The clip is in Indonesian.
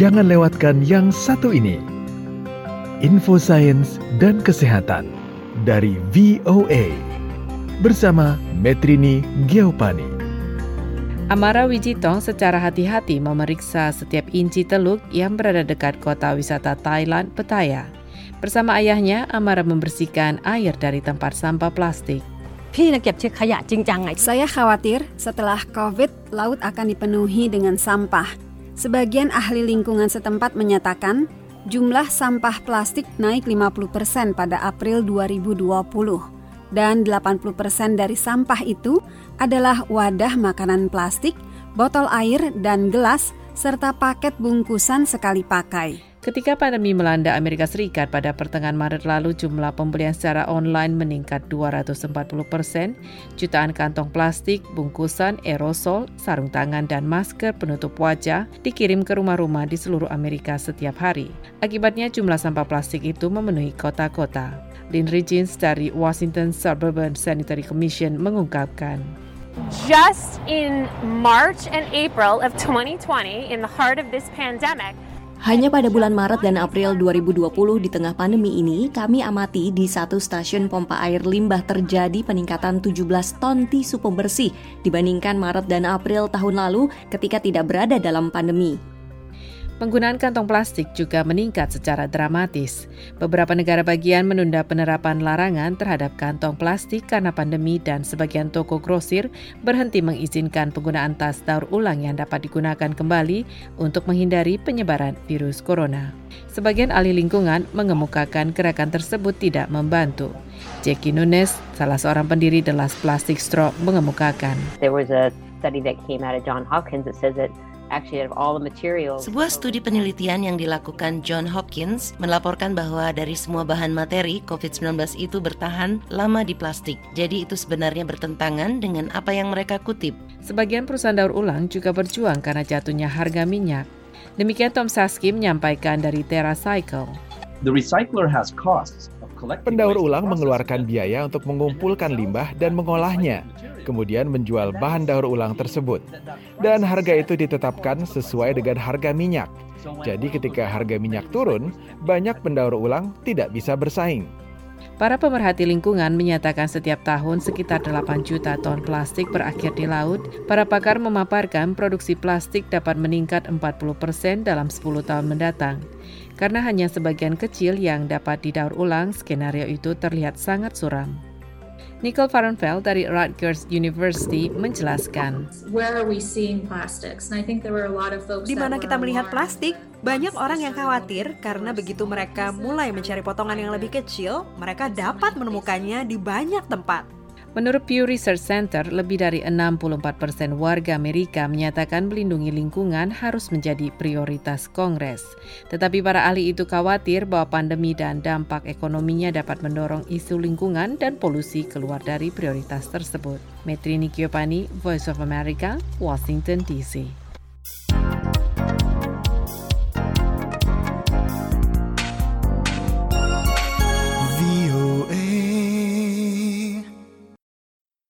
Jangan lewatkan yang satu ini. Info Sains dan Kesehatan dari VOA bersama Metrini Geopani. Amara Wijitong secara hati-hati memeriksa setiap inci teluk yang berada dekat kota wisata Thailand, Pattaya. Bersama ayahnya, Amara membersihkan air dari tempat sampah plastik. Saya khawatir setelah COVID, laut akan dipenuhi dengan sampah. Sebagian ahli lingkungan setempat menyatakan jumlah sampah plastik naik 50% pada April 2020. Dan 80% dari sampah itu adalah wadah makanan plastik, botol air, dan gelas, serta paket bungkusan sekali pakai. Ketika pandemi melanda Amerika Serikat pada pertengahan Maret lalu, jumlah pembelian secara online meningkat 240 persen. Jutaan kantong plastik, bungkusan, aerosol, sarung tangan, dan masker penutup wajah dikirim ke rumah-rumah di seluruh Amerika setiap hari. Akibatnya jumlah sampah plastik itu memenuhi kota-kota. Lynn Riggins dari Washington Suburban Sanitary Commission mengungkapkan. Just in March and April of 2020, in the heart of this pandemic, hanya pada bulan Maret dan April 2020 di tengah pandemi ini, kami amati di satu stasiun pompa air limbah terjadi peningkatan 17 ton tisu pembersih dibandingkan Maret dan April tahun lalu ketika tidak berada dalam pandemi. Penggunaan kantong plastik juga meningkat secara dramatis. Beberapa negara bagian menunda penerapan larangan terhadap kantong plastik karena pandemi dan sebagian toko grosir berhenti mengizinkan penggunaan tas daur ulang yang dapat digunakan kembali untuk menghindari penyebaran virus corona. Sebagian ahli lingkungan mengemukakan gerakan tersebut tidak membantu. Jackie Nunes, salah seorang pendiri The Last Plastic Straw, mengemukakan. There was a study that came out of John Hopkins that says that sebuah studi penelitian yang dilakukan John Hopkins melaporkan bahwa dari semua bahan materi, COVID-19 itu bertahan lama di plastik. Jadi itu sebenarnya bertentangan dengan apa yang mereka kutip. Sebagian perusahaan daur ulang juga berjuang karena jatuhnya harga minyak. Demikian Tom Saski menyampaikan dari TerraCycle. The recycler has costs Pendaur ulang mengeluarkan biaya untuk mengumpulkan limbah dan mengolahnya, kemudian menjual bahan daur ulang tersebut. Dan harga itu ditetapkan sesuai dengan harga minyak. Jadi ketika harga minyak turun, banyak pendaur ulang tidak bisa bersaing. Para pemerhati lingkungan menyatakan setiap tahun sekitar 8 juta ton plastik berakhir di laut. Para pakar memaparkan produksi plastik dapat meningkat 40 persen dalam 10 tahun mendatang. Karena hanya sebagian kecil yang dapat didaur ulang, skenario itu terlihat sangat suram. Nicole Farnfeld dari Rutgers University menjelaskan. Di mana kita melihat plastik, banyak orang yang khawatir karena begitu mereka mulai mencari potongan yang lebih kecil, mereka dapat menemukannya di banyak tempat. Menurut Pew Research Center, lebih dari 64 persen warga Amerika menyatakan melindungi lingkungan harus menjadi prioritas Kongres. Tetapi para ahli itu khawatir bahwa pandemi dan dampak ekonominya dapat mendorong isu lingkungan dan polusi keluar dari prioritas tersebut. Metrini Kiopani, Voice of America, Washington DC.